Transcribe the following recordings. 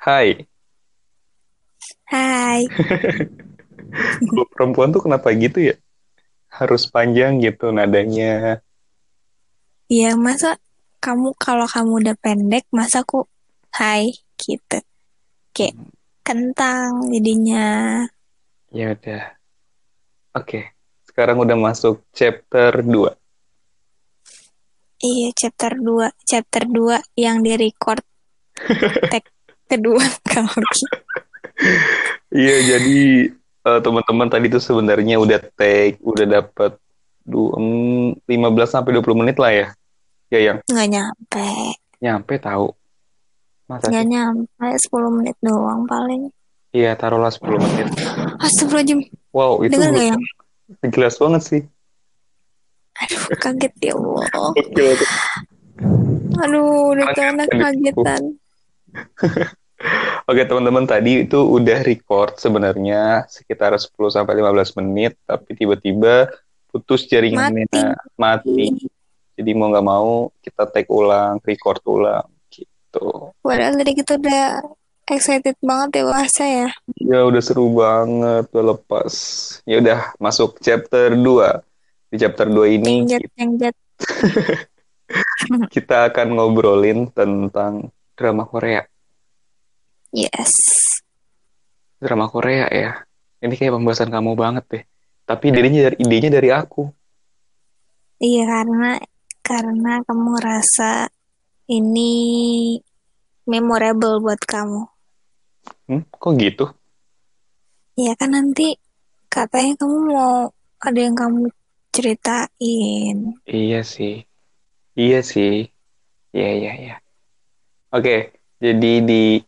Hai. Hai. Kalau perempuan tuh kenapa gitu ya? Harus panjang gitu nadanya. Iya, masa kamu kalau kamu udah pendek, masa aku hai gitu. Kayak kentang jadinya. Ya udah. Oke. Sekarang udah masuk chapter 2. Iya, chapter 2. Chapter 2 yang di record tag kedua kali. Iya, jadi uh, teman-teman tadi tuh sebenarnya udah take, udah dapat 15 sampai 20 menit lah ya. Ya yang nggak nyampe. Nyampe tahu. Masa nggak sih? nyampe 10 menit doang paling. Iya, taruhlah 10 menit. Astagfirullahaladzim. Wow, itu Dengar gak yang? Jelas banget sih. Aduh, kaget ya Allah. Aduh, udah karena kagetan. Oke teman-teman tadi itu udah record sebenarnya sekitar 10 sampai 15 menit tapi tiba-tiba putus jaringannya mati. mati. Jadi mau nggak mau kita take ulang, record ulang gitu. Padahal tadi kita udah excited banget ya bahasa ya. Ya udah seru banget, udah lepas. Ya udah masuk chapter 2. Di chapter 2 ini jengjet, jengjet. kita akan ngobrolin tentang drama Korea. Yes. Drama Korea ya. Ini kayak pembahasan kamu banget deh. Tapi idenya dari idenya dari aku. Iya karena karena kamu ngerasa ini memorable buat kamu. Hmm, kok gitu? Iya kan nanti katanya kamu mau ada yang kamu ceritain. Iya sih. Iya sih. Iya, iya, iya. Oke, jadi di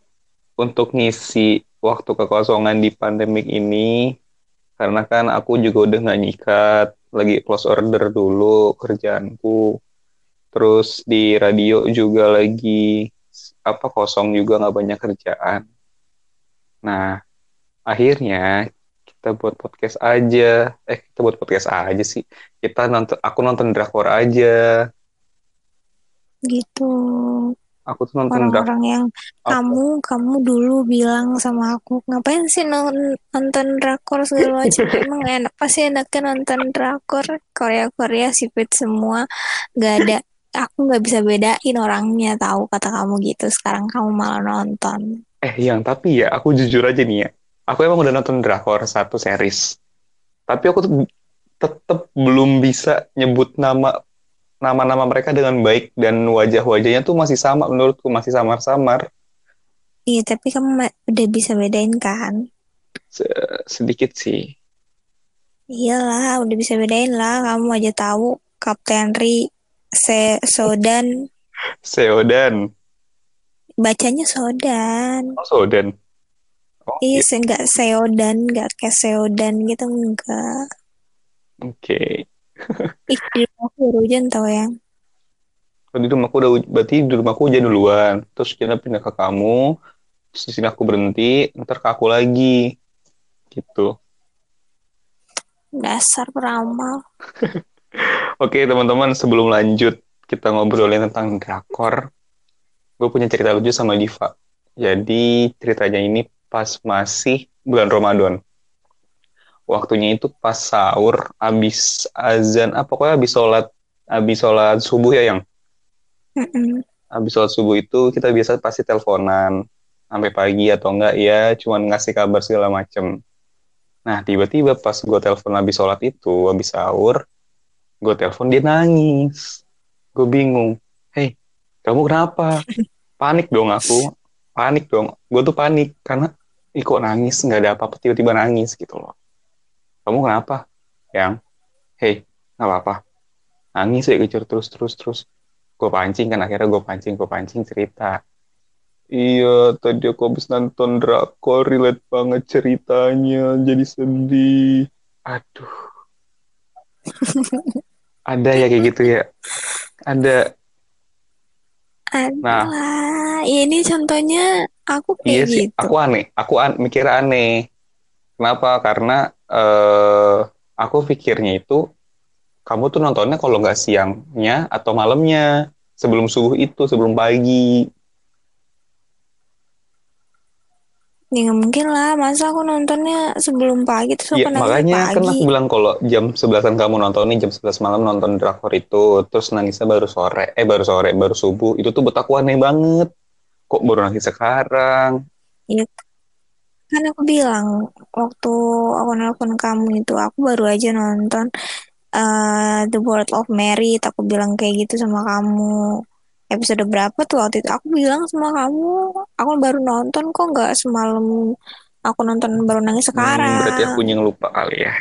untuk ngisi waktu kekosongan di pandemik ini karena kan aku juga udah nggak nyikat lagi close order dulu kerjaanku. Terus di radio juga lagi apa kosong juga nggak banyak kerjaan. Nah akhirnya kita buat podcast aja. Eh kita buat podcast aja sih. Kita nonton aku nonton drakor aja. Gitu aku tuh nonton orang-orang yang apa? kamu kamu dulu bilang sama aku ngapain sih nonton, nonton drakor segala macam? Emang enak? Pasti enaknya nonton drakor. Korea Korea sipit semua. Gak ada aku nggak bisa bedain orangnya tahu kata kamu gitu. Sekarang kamu malah nonton. Eh yang tapi ya aku jujur aja nih ya. Aku emang udah nonton drakor satu series. Tapi aku tuh tetap belum bisa nyebut nama nama-nama mereka dengan baik dan wajah-wajahnya tuh masih sama menurutku masih samar-samar. Iya, tapi kamu udah bisa bedain kan? Se sedikit sih. Iyalah, udah bisa bedain lah. Kamu aja tahu Kapten Ri Se Sodan. Seodan. Bacanya Sodan. Oh, Sodan. Oh, iya, gitu. enggak Seodan, enggak kayak Seodan gitu enggak. Oke. Okay. Ih, di rumahku hujan tau ya. Di rumahku udah berarti di rumahku hujan duluan. Terus kita pindah ke kamu. Terus di sini aku berhenti, ntar ke aku lagi. Gitu. Dasar peramal. Oke, teman-teman, sebelum lanjut kita ngobrolin tentang drakor, gue punya cerita lucu sama Diva. Jadi ceritanya ini pas masih bulan Ramadan waktunya itu pas sahur abis azan apa pokoknya abis sholat abis sholat subuh ya yang? Mm abis sholat subuh itu kita biasa pasti teleponan sampai pagi atau enggak ya cuman ngasih kabar segala macem. Nah tiba-tiba pas gue telepon abis sholat itu abis sahur gue telepon dia nangis. Gue bingung hei kamu kenapa? Panik dong aku panik dong. Gue tuh panik karena Ih, kok nangis? Nggak ada apa-apa tiba-tiba nangis gitu loh kamu kenapa? Yang, hey, nggak apa-apa. Nangis ya kejar terus, terus, terus. Gue pancing kan, akhirnya gue pancing, gue pancing cerita. Iya, tadi aku habis nonton drakor, relate banget ceritanya, jadi sedih. Aduh. Ada ya kayak gitu ya? Ada. Ada. Nah, ini contohnya aku kayak iya sih, gitu. Aku aneh, aku an mikir aneh. Kenapa? Karena uh, aku pikirnya itu kamu tuh nontonnya kalau nggak siangnya atau malamnya sebelum subuh itu sebelum pagi Ya nggak mungkin lah, masa aku nontonnya sebelum pagi terus Iya, aku makanya kan pagi. aku bilang kalau jam 11-an kamu nonton nih, jam 11 malam nonton drakor itu, terus nangisnya baru sore, eh baru sore, baru subuh, itu tuh buat aku aneh banget. Kok baru nangis sekarang? Ya kan aku bilang waktu aku nelfon kamu itu aku baru aja nonton eh, The World of Merit. Aku bilang kayak gitu sama kamu. Episode berapa tuh waktu itu? Aku bilang sama kamu, aku baru nonton kok nggak semalam aku nonton baru nangis Hmm, berarti sekarang. aku yang lupa kali ya.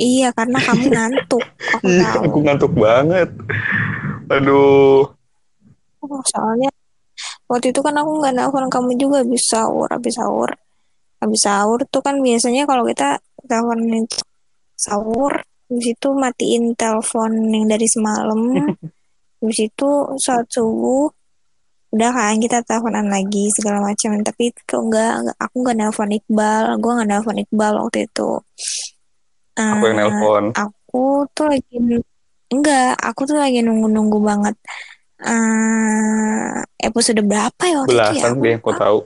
Iya, karena kamu ngantuk. Aku tahu. aku ngantuk banget. Aduh. Oh, soalnya waktu itu kan aku nggak nelfon kamu juga habis sahur, habis sahur. Habis sahur tuh kan biasanya kalau kita telepon itu sahur, habis itu matiin telepon yang dari semalam, habis itu saat subuh, udah kan kita teleponan lagi segala macam. Tapi kok nggak, nggak- aku nggak nelfon Iqbal, gue nggak nelfon Iqbal waktu itu. Aku yang Eh, nelpon. aku tuh lagi enggak, aku tuh lagi nunggu-nunggu banget eh episode berapa ya waktu itu ya? Belasan deh, aku tahu.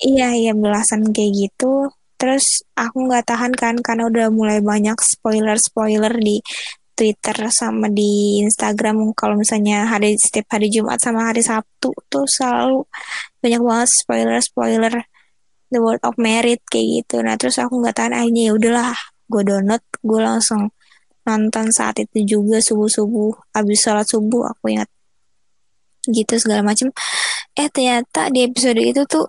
Iya, iya belasan kayak gitu. Terus aku nggak tahan kan karena udah mulai banyak spoiler-spoiler di Twitter sama di Instagram. Kalau misalnya hari setiap hari Jumat sama hari Sabtu tuh selalu banyak banget spoiler-spoiler The World of Merit kayak gitu. Nah terus aku nggak tahan akhirnya ya udahlah, gue download, gue langsung nonton saat itu juga subuh-subuh, habis sholat subuh aku ingat gitu segala macam. Eh ternyata di episode itu tuh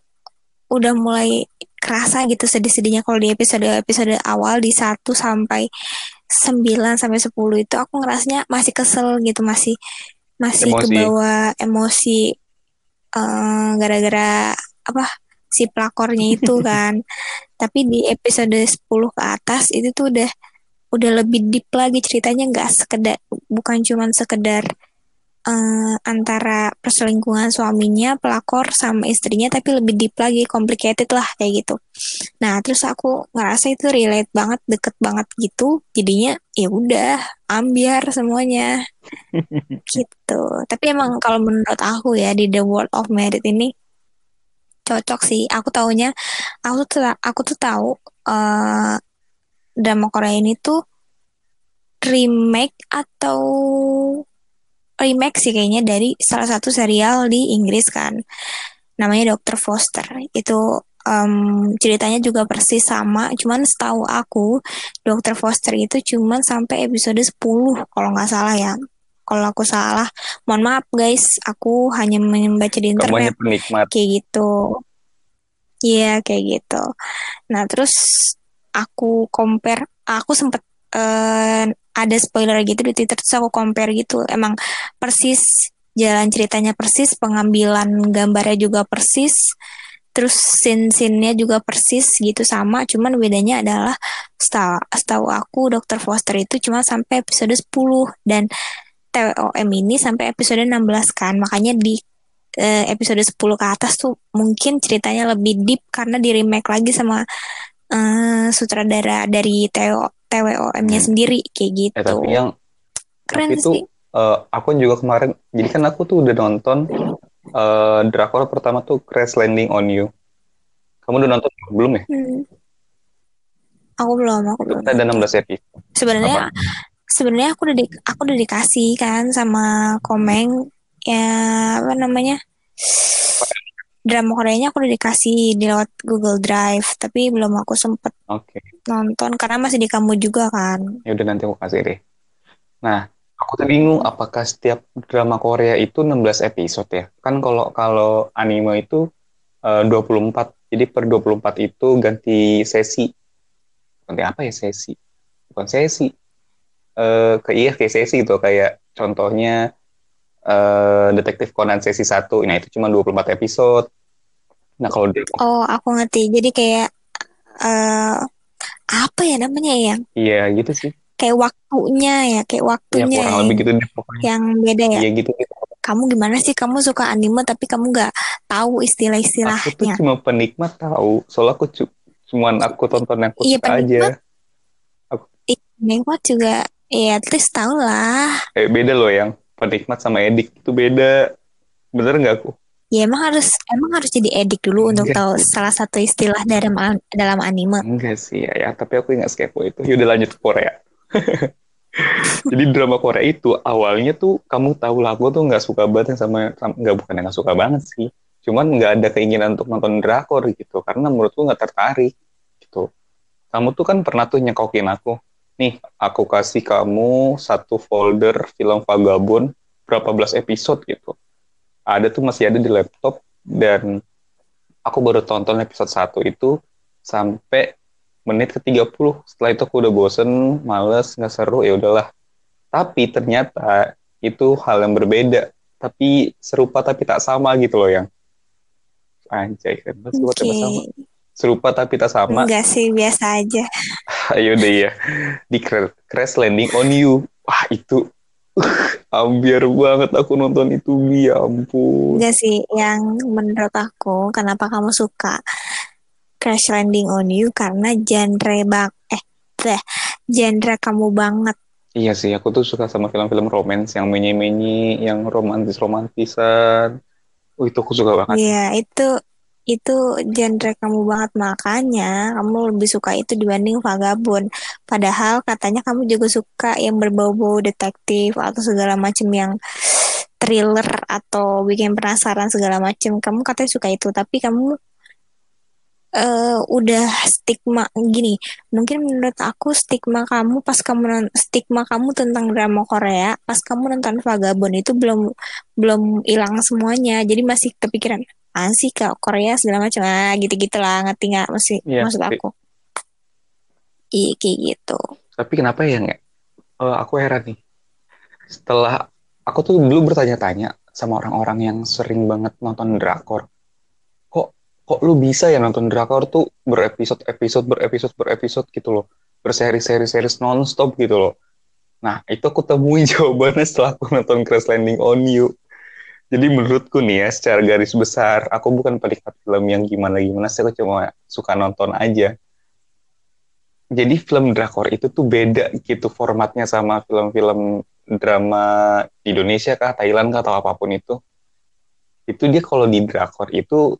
udah mulai kerasa gitu sedih-sedihnya kalau di episode-episode awal di 1 sampai 9 sampai 10 itu aku ngerasanya masih kesel gitu masih masih Emosi. kebawa emosi eh, gara-gara apa si pelakornya itu kan tapi di episode 10 ke atas itu tuh udah udah lebih deep lagi ceritanya nggak sekedar bukan cuman sekedar eh, antara perselingkuhan suaminya pelakor sama istrinya tapi lebih deep lagi complicated lah kayak gitu. Nah terus aku ngerasa itu relate banget deket banget gitu. Jadinya ya udah ambiar semuanya. Gitu. Tapi emang kalau menurut aku ya di The World of Merit ini cocok sih. Aku taunya aku tuh aku tuh tahu eh drama Korea ini tuh remake atau remake sih kayaknya dari salah satu serial di Inggris kan namanya Dr. Foster itu em, ceritanya juga persis sama cuman setahu aku Dr. Foster itu cuman sampai episode 10 kalau nggak salah ya kalau aku salah mohon maaf guys aku hanya membaca di internet kayak gitu Iya kayak gitu. Nah terus aku compare, aku sempet eh, ada spoiler gitu di Twitter terus aku compare gitu. Emang persis jalan ceritanya persis, pengambilan gambarnya juga persis, terus scene-scene-nya juga persis gitu sama. Cuman bedanya adalah setahu, setahu aku Dr. Foster itu cuma sampai episode 10 dan TWOM ini sampai episode 16 kan. Makanya di eh, episode 10 ke atas tuh mungkin ceritanya lebih deep karena di remake lagi sama eh, sutradara dari TWO, TWOM-nya Hmm. sendiri kayak Eh, gitu. tapi yang Keren tapi itu sih. eh, aku juga kemarin, jadi kan aku tuh udah nonton eh, drakor pertama tuh Crash Landing on You. Kamu udah nonton belum ya? Hmm. Aku belum, aku belum. ada 16 episode. Sebenarnya sebenarnya aku udah di, aku udah dikasih kan sama Komeng ya apa namanya? Drama Koreanya aku udah dikasih di lewat Google Drive, tapi belum aku sempet Oke, nonton karena masih di kamu juga kan. ya udah nanti aku kasih deh. Nah, aku tuh bingung apakah setiap drama Korea itu 16 episode ya? Kan kalau kalau anime itu eh, 24. Jadi per 24 itu ganti sesi. Ganti apa ya sesi? Bukan sesi. Eh ke iya kayak sesi gitu kayak contohnya eh Detektif Conan sesi 1. Nah, itu cuma 24 episode. Nah, kalau dia Oh, aku ngerti. Jadi kayak eh apa ya namanya ya? Iya gitu sih. kayak waktunya ya, kayak Ya waktunya kurang yang, lebih gitu deh pokoknya. yang beda ya. Iya gitu. gitu. Kamu gimana sih? Kamu suka anime tapi kamu nggak tahu Aku tuh istilah-istilahnya. cuma penikmat tahu. Soalnya aku cu- cuman aku tonton yang aku Iya, suka aja. penikmat. Ih, Penikmat juga ya least tahu lah. Eh, beda loh yang penikmat sama edik itu beda. Bener nggak aku? Ya emang harus emang harus jadi edik dulu untuk Enggak tahu sih. salah satu istilah dalam dalam anime. Enggak sih ya, ya, tapi aku nggak skepo itu. Yaudah lanjut ke Korea. Jadi drama Korea itu awalnya tuh kamu tahu lah, aku tuh nggak suka banget yang sama, sama nggak bukan nggak suka banget sih, cuman nggak ada keinginan untuk nonton drakor gitu, karena menurutku nggak tertarik gitu. Kamu tuh kan pernah tuh nyekokin aku, nih aku kasih kamu satu folder film Vagabond berapa belas episode gitu. Ada tuh masih ada di laptop dan aku baru tonton episode 1 itu sampai menit ke 30. Setelah itu aku udah bosen, males, nggak seru, ya udahlah. Tapi ternyata itu hal yang berbeda. Tapi serupa tapi tak sama gitu loh yang. Anjay, kan. Serupa tapi tak sama. Serupa tapi tak sama. Enggak sih, biasa aja. Ayo deh ya. Di Cra- Crash Landing on You. Wah itu. Ambiar banget aku nonton itu, Bi. Ya ampun. Enggak sih, yang menurut aku kenapa kamu suka Crash Landing on You karena genre bang eh deh, genre kamu banget. Iya sih, aku tuh suka sama film-film romance yang menye-menye, yang romantis-romantisan. Oh, itu aku suka banget. Iya, itu itu genre kamu banget makanya kamu lebih suka itu dibanding Vagabond. Padahal katanya kamu juga suka yang berbau-bau detektif atau segala macam yang thriller atau bikin penasaran segala macam. Kamu katanya suka itu, tapi kamu eh, udah stigma gini. Mungkin menurut aku stigma kamu pas kamu stigma kamu tentang drama Korea pas kamu nonton Vagabond itu belum belum hilang semuanya. Jadi masih kepikiran ah sih kak Korea segala macam ah gitu gitulah ngerti nggak masih Iya, maksud ngerti. aku iya kayak gitu Tapi kenapa ya nggak? Eh, aku heran nih. Setelah aku tuh dulu bertanya-tanya sama orang-orang yang sering banget nonton drakor. Kok lu bisa ya nonton drakor tuh berepisode-episode, berepisode, berepisode gitu loh. Berseri-seri series non-stop gitu loh. Nah, itu aku temuin jawabannya setelah aku nonton Crash Landing on You. Jadi menurutku nih ya, secara garis besar, aku bukan penikmat film yang gimana-gimana sih, aku cuma suka nonton aja. Jadi film drakor itu tuh beda gitu formatnya sama film-film drama Indonesia kah, Thailand kah, atau apa pun itu. Itu dia kalau di drakor itu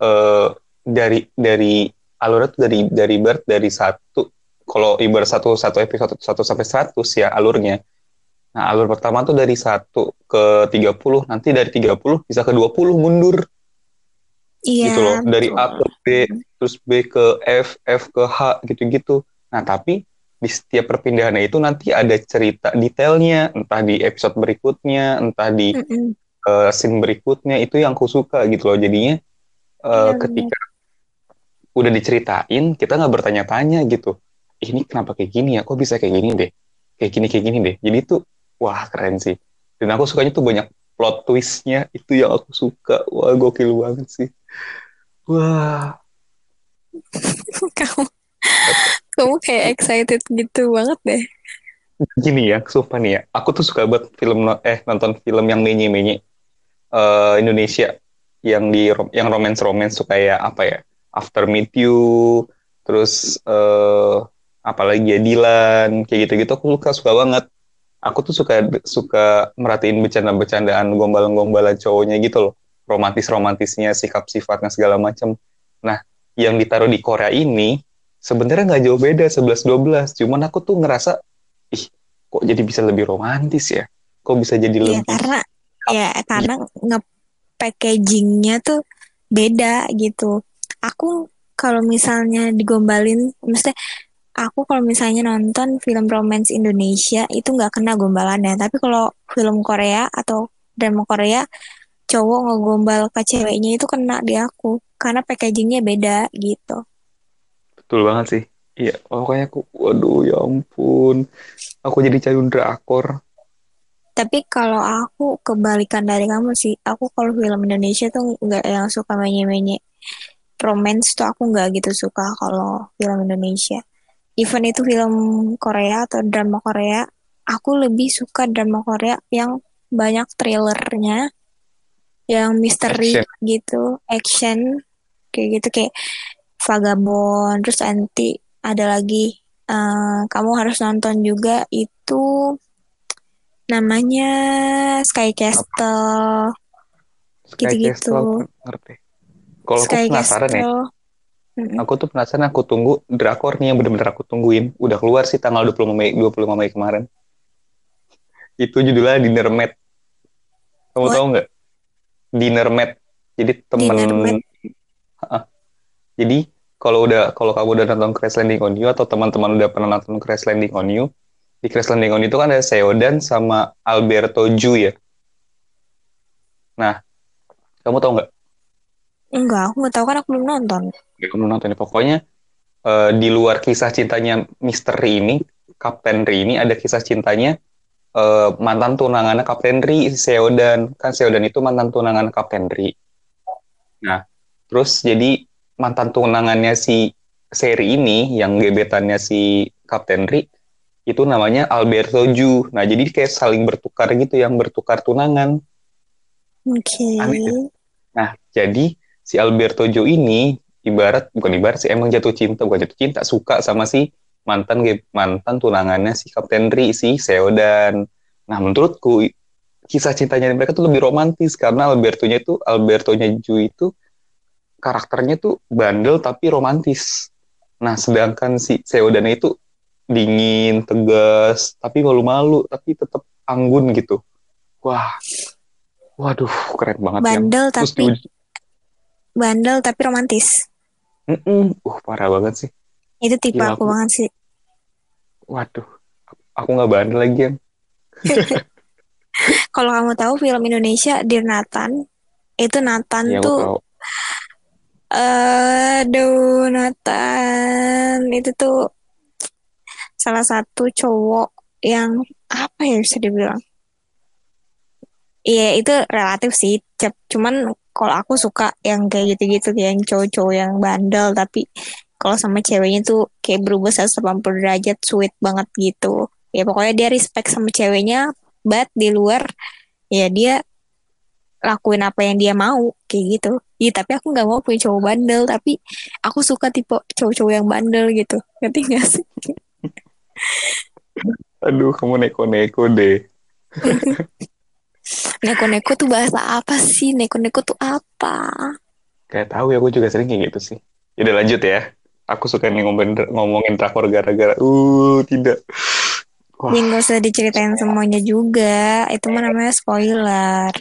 eh, dari dari alurnya tuh dari dari ber dari satu kalau ibarat satu satu episode satu sampai 100 ya alurnya. Nah, alur pertama tuh dari 1 ke 30, nanti dari 30 bisa ke 20 mundur iya gitu loh. Dari A ke B, terus B ke F, F ke H gitu-gitu. Nah, tapi di setiap perpindahannya itu nanti ada cerita detailnya, entah di episode berikutnya, entah di Mm-mm. eh, scene berikutnya, itu yang aku suka gitu loh. Jadinya eh, Iya, bener. ketika udah diceritain, kita nggak bertanya-tanya gitu. Ini kenapa kayak gini ya? Kok bisa kayak gini deh? Kayak gini, kayak gini deh. Jadi itu, wah keren sih. Dan aku sukanya tuh banyak plot twistnya, itu yang aku suka. Wah, gokil banget sih. Wah, kamu kamu kayak excited gitu banget deh gini ya, sumpah nih ya. Aku tuh suka banget film eh nonton film yang menye-menye eh, Indonesia yang di yang romance-romance suka kayak apa ya? After Meet You, terus eh apalagi ya Dilan, kayak gitu-gitu aku suka suka banget. Aku tuh suka suka merhatiin bercanda-bercandaan gombal-gombalan cowoknya gitu loh. Romantis-romantisnya, sikap sifatnya segala macam. Nah, yang ditaruh di Korea ini sebenarnya nggak jauh beda 11-12. Cuman aku tuh ngerasa ih kok jadi bisa lebih romantis ya kok bisa jadi Iya lebih karena ya karena nge-packagingnya tuh beda gitu. Aku kalau misalnya digombalin, maksudnya aku kalau misalnya nonton film romance Indonesia itu nggak kena gombalannya. Tapi kalau film Korea atau drama Korea, cowok ngegombal ke ceweknya itu kena di aku karena packagingnya beda gitu. betul banget sih iya pokoknya aku waduh ya ampun aku jadi candu drakor Tapi kalau aku kebalikan dari kamu sih, aku kalau film Indonesia tuh nggak yang suka menye-menye romance tuh aku nggak gitu suka kalau film Indonesia. Even itu film Korea atau drama Korea, aku lebih suka drama Korea yang banyak thrillernya, yang misteri Action. gitu, action kayak gitu kayak Vagabond. Terus nanti ada lagi eh, kamu harus nonton juga itu namanya Sky Castle. Sky Gitu-gitu. Ngerti. Kalau aku penasaran ya, Castle. Mm-mm. aku tuh penasaran aku tunggu drakor nih yang bener-bener aku tungguin. Udah keluar sih tanggal 25 Mei 25 Mei kemarin. Itu judulnya Dinner Mat. Kamu What? tahu nggak? Dinner Mat. Jadi temen Dinner. Ha-ha. Jadi kalau udah kalau kamu udah nonton Crash Landing on You atau teman-teman udah pernah nonton Crash Landing on You, di Crash Landing on itu kan ada Seodan sama Alberto Ju ya. Nah, kamu tahu nggak? Enggak, aku nggak tahu kan aku belum nonton. Nggak kamu nonton ya. Pokoknya eh, di luar kisah cintanya misteri ini, Kapten Ri ini ada kisah cintanya eh, mantan tunangannya Kapten Ri, Seodan. Kan Seodan itu mantan tunangan Kapten Ri. Nah, terus jadi mantan tunangannya si seri ini yang gebetannya si Kapten Ri itu namanya Alberto Ju. Nah, jadi kayak saling bertukar gitu yang bertukar tunangan. Oke. Aneh ya? Nah, jadi si Alberto Jo ini ibarat bukan ibarat sih emang jatuh cinta, bukan jatuh cinta, suka sama si mantan mantan tunangannya si Kapten Ri si Seodan. Nah, menurutku kisah cintanya mereka tuh lebih romantis karena Albertonya itu Albertonya Ju itu karakternya tuh bandel tapi romantis. Nah, sedangkan si Seodan itu dingin, tegas, tapi malu-malu, tapi tetap anggun gitu. Wah, waduh, keren banget ya. Bandel Terus tapi bandel tapi romantis. Mm-mm. Uh, parah banget sih. Itu tipe Gila, aku aku- banget sih. Waduh, aku nggak bandel lagi yang. Kalau kamu tahu film Indonesia Dear Nathan, itu Nathan aku tuh aduh Nathan itu tuh salah satu cowok yang apa ya bisa dibilang? Iya itu relatif sih, cuman kalau aku suka yang kayak gitu-gitu yang cowok-cowok yang bandel tapi kalau sama ceweknya tuh kayak berubah 180 derajat sweet banget gitu. Ya pokoknya dia respect sama ceweknya, but di luar ya dia lakuin apa yang dia mau kayak gitu. Iya tapi aku nggak mau punya cowok bandel tapi aku suka tipe cowok-cowok yang bandel gitu. Ngerti gak sih? Aduh, kamu neko-neko deh. Neko-neko tuh bahasa apa sih? Neko-neko tuh apa? Kayak tahu ya, aku juga sering kayak gitu sih. Udah lanjut ya. Aku suka nih ngomongin, ngomongin drakor gara-gara. Uh, tidak. Wah, Ya nggak usah diceritain semuanya juga. Itu mah namanya spoiler.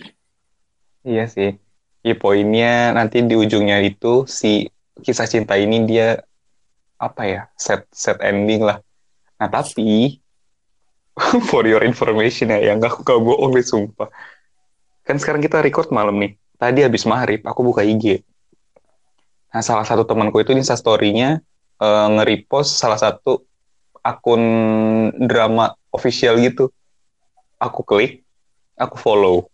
iya sih. Ya, poinnya nanti di ujungnya itu si kisah cinta ini dia apa ya set set ending lah. Nah tapi for your information ya, yang gak aku gak bohong nih sumpah. Kan sekarang kita record malam nih. Tadi habis maghrib aku buka IG. Nah salah satu temanku itu Insta story-nya eh, nge-repost salah satu akun drama official gitu. Aku klik, aku follow.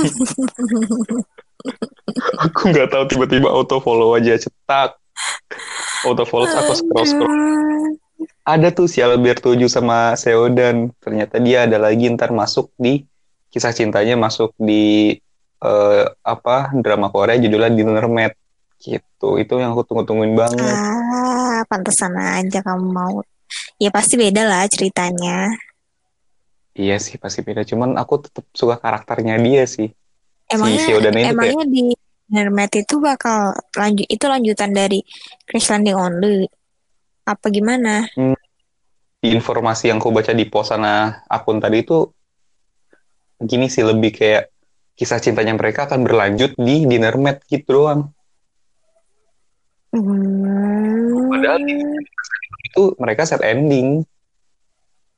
aku nggak tahu tiba-tiba auto follow aja cetak. Auto follow aku scroll scroll. Ada tuh si Alberto Ju sama Seodan ternyata dia ada lagi ntar masuk di kisah cintanya masuk di eh, apa drama Korea judulnya Dinner Mat gitu. Itu yang aku tunggu-tungguin banget. Ah, pantesan aja kamu mau. Ya pasti beda lah ceritanya. iya sih pasti beda. Cuman aku tetap suka karakternya dia sih. Emangnya si Seodan ini kayak emangnya di Hermet itu bakal lanjut itu lanjutan dari Crash Landing on You apa gimana? di informasi yang aku baca di post sana akun tadi itu gini sih lebih kayak kisah cintanya mereka akan berlanjut di Dinner Mat gitu doang Hmm. Padahal itu mereka set ending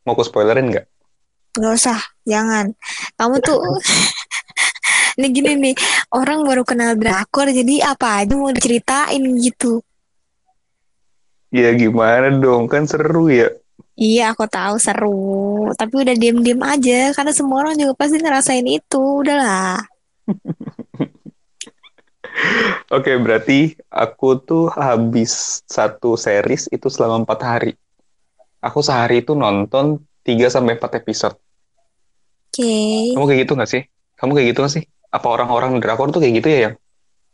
mau aku spoilerin nggak Gak usah, jangan. Kamu tuh Ini gini nih, orang baru kenal drakor jadi apa aja mau diceritain gitu. Ya gimana dong, kan seru ya. Iya, aku tahu seru, tapi udah diem-diem aja karena semua orang juga pasti ngerasain itu. Udahlah. Oke, berarti aku tuh habis satu series itu selama empat hari. Aku sehari itu nonton 3 sampai 4 episode. Oke, Kamu kayak gitu nggak sih? Kamu kayak gitu nggak sih? Apa orang-orang drakor tuh kayak gitu ya, yang?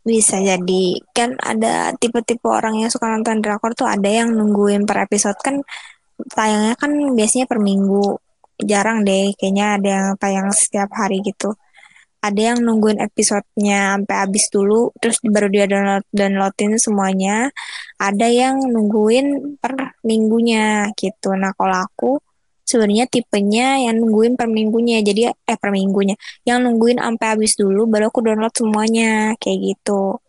Bisa jadi. Kan ada tipe-tipe orang yang suka nonton drakor tuh ada yang nungguin per episode. Kan tayangnya kan biasanya per minggu. Jarang deh, kayaknya ada yang tayang setiap hari gitu. ada yang nungguin episodenya sampai habis dulu terus baru dia download downloadin semuanya. Ada yang nungguin per minggunya gitu. Nah kalau aku sebenarnya tipenya yang nungguin per minggunya. Jadi eh per minggunya. Yang nungguin sampai habis dulu baru aku download semuanya. Kayak gitu.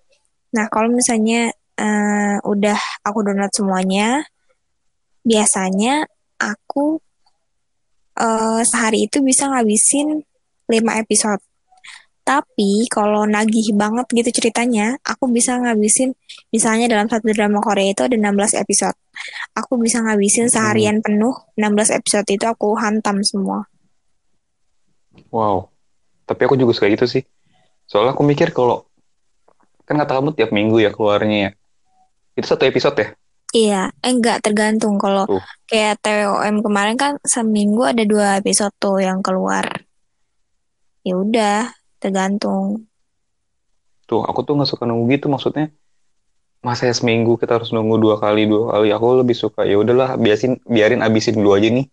Nah kalau misalnya uh, udah aku download semuanya biasanya aku uh, sehari itu bisa ngabisin 5 episode tapi kalau nagih banget gitu ceritanya, aku bisa ngabisin misalnya dalam satu drama Korea itu ada 16 episode. Aku bisa ngabisin hmm. seharian penuh 16 episode itu aku hantam semua. Wow. Tapi aku juga suka gitu sih. Soalnya aku mikir kalau kan kata kamu tiap minggu ya keluarnya ya. Itu satu episode ya? Iya, eh, enggak tergantung kalau uh. kayak TOM kemarin kan seminggu ada dua episode tuh yang keluar. Ya udah, tergantung tuh aku tuh nggak suka nunggu gitu maksudnya masa ya seminggu kita harus nunggu dua kali dua kali aku lebih suka ya udahlah biasin biarin abisin dulu aja nih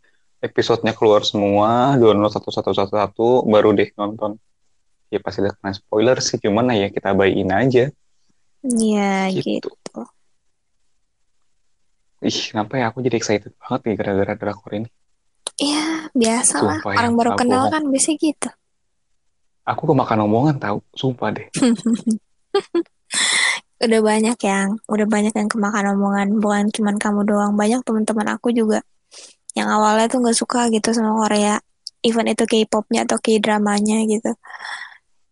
episodenya keluar semua download satu satu satu satu baru deh nonton ya pasti ada kena spoiler sih cuman ya kita bayin aja Iya gitu. gitu. Ih, kenapa ya aku jadi excited banget nih gara-gara drakor ini? Iya, biasa lah. Ya, Orang baru kenal kan biasa gitu. Aku kemakan omongan tahu, sumpah deh. udah banyak yang, udah banyak yang kemakan omongan, bukan cuma kamu doang, banyak teman-teman aku juga yang awalnya tuh nggak suka gitu sama Korea, even itu K-popnya atau K-dramanya gitu.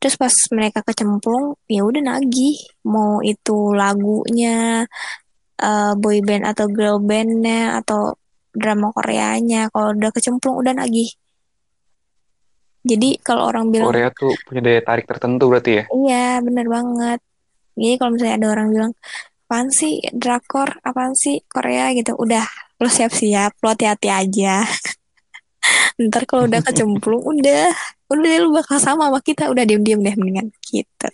Terus pas mereka kecemplung, ya udah nagih, mau itu lagunya, uh, boy band atau girl bandnya atau drama Koreanya, kalau udah kecemplung udah nagih jadi kalau orang bilang Korea tuh punya daya tarik tertentu berarti ya? Iya, bener banget. Jadi kalau misalnya ada orang bilang, apaan sih drakor, apaan sih Korea gitu, udah lo siap-siap, lo hati-hati aja. Ntar kalau udah kecemplung, udah, udah lu bakal sama sama kita, udah diem-diem deh mendingan gitu.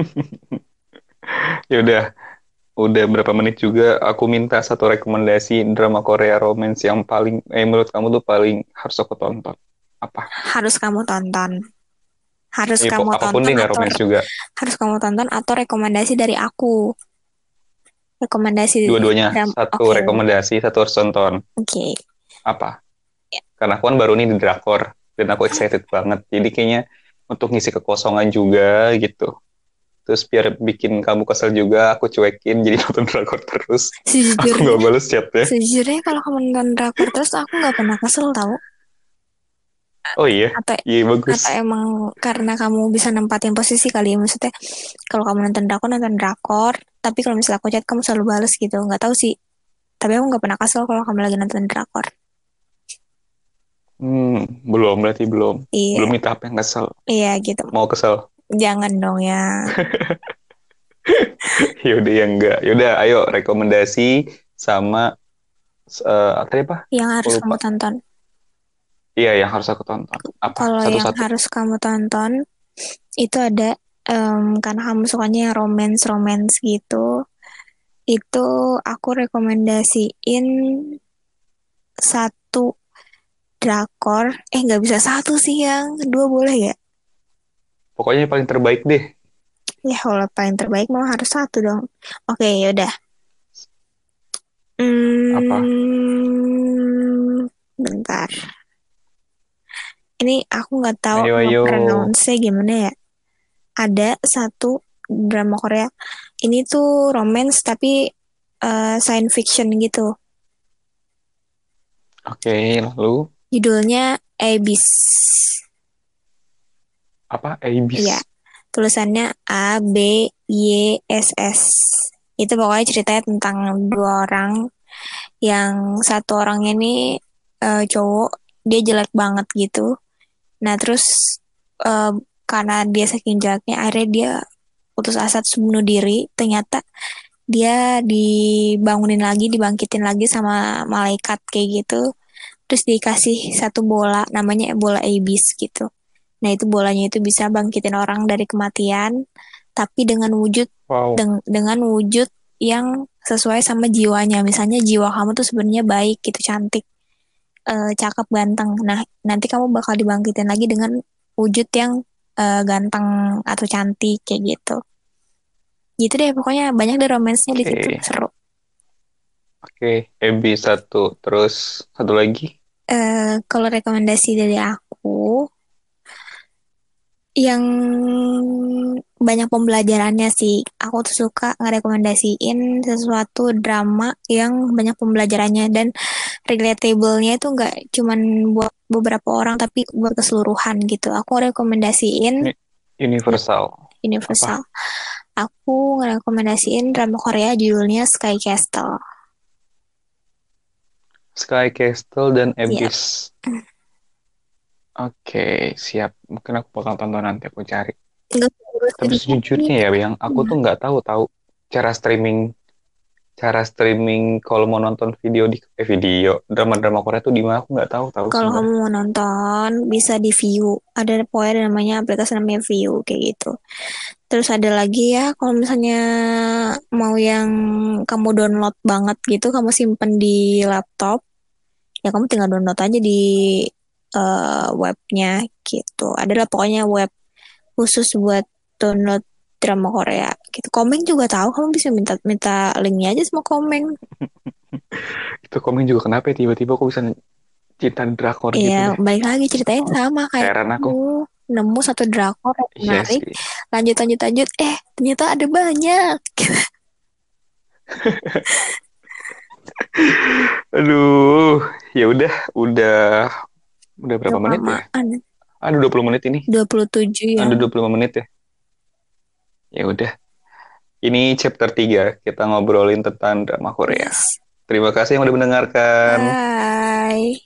ya udah, udah berapa menit juga aku minta satu rekomendasi drama Korea romance yang paling eh menurut kamu tuh paling harus aku tonton apa? Harus kamu tonton. Harus ya, kamu tonton atau juga. harus kamu tonton atau rekomendasi dari aku. Rekomendasi dua-duanya. satu okay. rekomendasi satu harus tonton. Oke. Okay. apa? Ya. karena aku kan baru nih di drakor dan aku excited banget. Jadi kayaknya untuk ngisi kekosongan juga gitu. Terus biar bikin kamu kesel juga aku cuekin jadi nonton drakor terus. Sejujurnya, aku gak balas chatnya. sejujurnya kalau kamu nonton drakor terus aku nggak pernah kesel tau Oh iya. Atau iya bagus. Atau emang karena kamu bisa nempatin posisi kali ya maksudnya kalau kamu nonton drakor nonton drakor, tapi kalau misalnya aku chat kamu selalu balas gitu. Nggak tahu sih. Tapi aku nggak pernah kesel kalau kamu lagi nonton drakor. Hmm, belum berarti belum. Iya. Belum itu apa yang kesel. Iya gitu. Mau kesel. Jangan dong ya. Yaudah ya enggak. Yaudah ayo rekomendasi sama uh, apa? Yang harus kamu tonton. Iya, yang harus aku tonton. Apa? Kalau yang harus kamu tonton itu ada um, karena kamu sukanya romance romance gitu. Itu aku rekomendasiin satu drakor. Eh nggak bisa satu sih yang kedua boleh ya? Pokoknya yang paling terbaik deh. Ya kalau paling terbaik mau harus satu dong. Oke yaudah. Hmm, Apa? Bentar ini aku nggak tahu pronounce gimana ya. Ada satu drama Korea ini tuh romance tapi uh, science fiction gitu. Oke okay, lalu? Judulnya Abyss. Apa? Abyss? Iya tulisannya A B Y S S. Itu pokoknya ceritanya tentang dua orang yang satu orang ini uh, cowok dia jelek banget gitu Nah terus uh, karena dia saking jeleknya akhirnya dia putus asa bunuh diri. Ternyata dia dibangunin lagi, dibangkitin lagi sama malaikat kayak gitu. Terus dikasih satu bola, namanya bola Abyss gitu. Nah itu bolanya itu bisa bangkitin orang dari kematian, tapi dengan wujud wow. deng dengan wujud yang sesuai sama jiwanya. Misalnya jiwa kamu tuh sebenarnya baik gitu, cantik uh, cakep ganteng. Nah, nanti kamu bakal dibangkitin lagi dengan wujud yang uh, ganteng atau cantik kayak gitu gitu deh pokoknya banyak deh romansnya okay. di situ seru oke okay. MB satu terus satu lagi uh, kalau rekomendasi dari aku yang banyak pembelajarannya sih. Aku tuh suka ngerekomendasiin sesuatu drama yang banyak pembelajarannya dan relatable-nya itu nggak cuman buat beberapa orang tapi buat keseluruhan gitu. Aku rekomendasiin universal. Universal. Apa? Aku ngerekomendasiin drama Korea judulnya Sky Castle. Sky Castle dan iya. Abyss. Yeah. Oke, siap. Mungkin aku bakal tonton nanti aku cari. Tapi sejujurnya ya, yang aku tuh nggak tahu tahu cara streaming cara streaming kalau mau nonton video di eh video drama-drama Korea tuh di mana aku nggak tahu tahu. Kalau kamu mau nonton bisa di View. Ada pokoknya namanya aplikasi namanya View kayak gitu. Terus ada lagi ya kalau misalnya mau yang kamu download banget gitu, kamu simpen di laptop, ya kamu tinggal download aja di uh, webnya gitu. Adalah pokoknya web khusus buat download drama Korea gitu. Komeng juga tahu kamu bisa minta minta linknya aja sama Komeng. itu Komeng juga kenapa ya tiba-tiba aku bisa cinta drakor gitu Iya, balik lagi ceritanya sama kayak Heran aku. nemu satu drakor yang iya menarik. Yes. Lanjut lanjut lanjut eh ternyata ada banyak. Aduh, ya udah, udah Udah berapa menit ya? Ada 20 menit ini. 27 ya. Ada 25 menit ya. Ya udah. Ini chapter 3 kita ngobrolin tentang drama Korea. Terima kasih yang udah mendengarkan. Bye.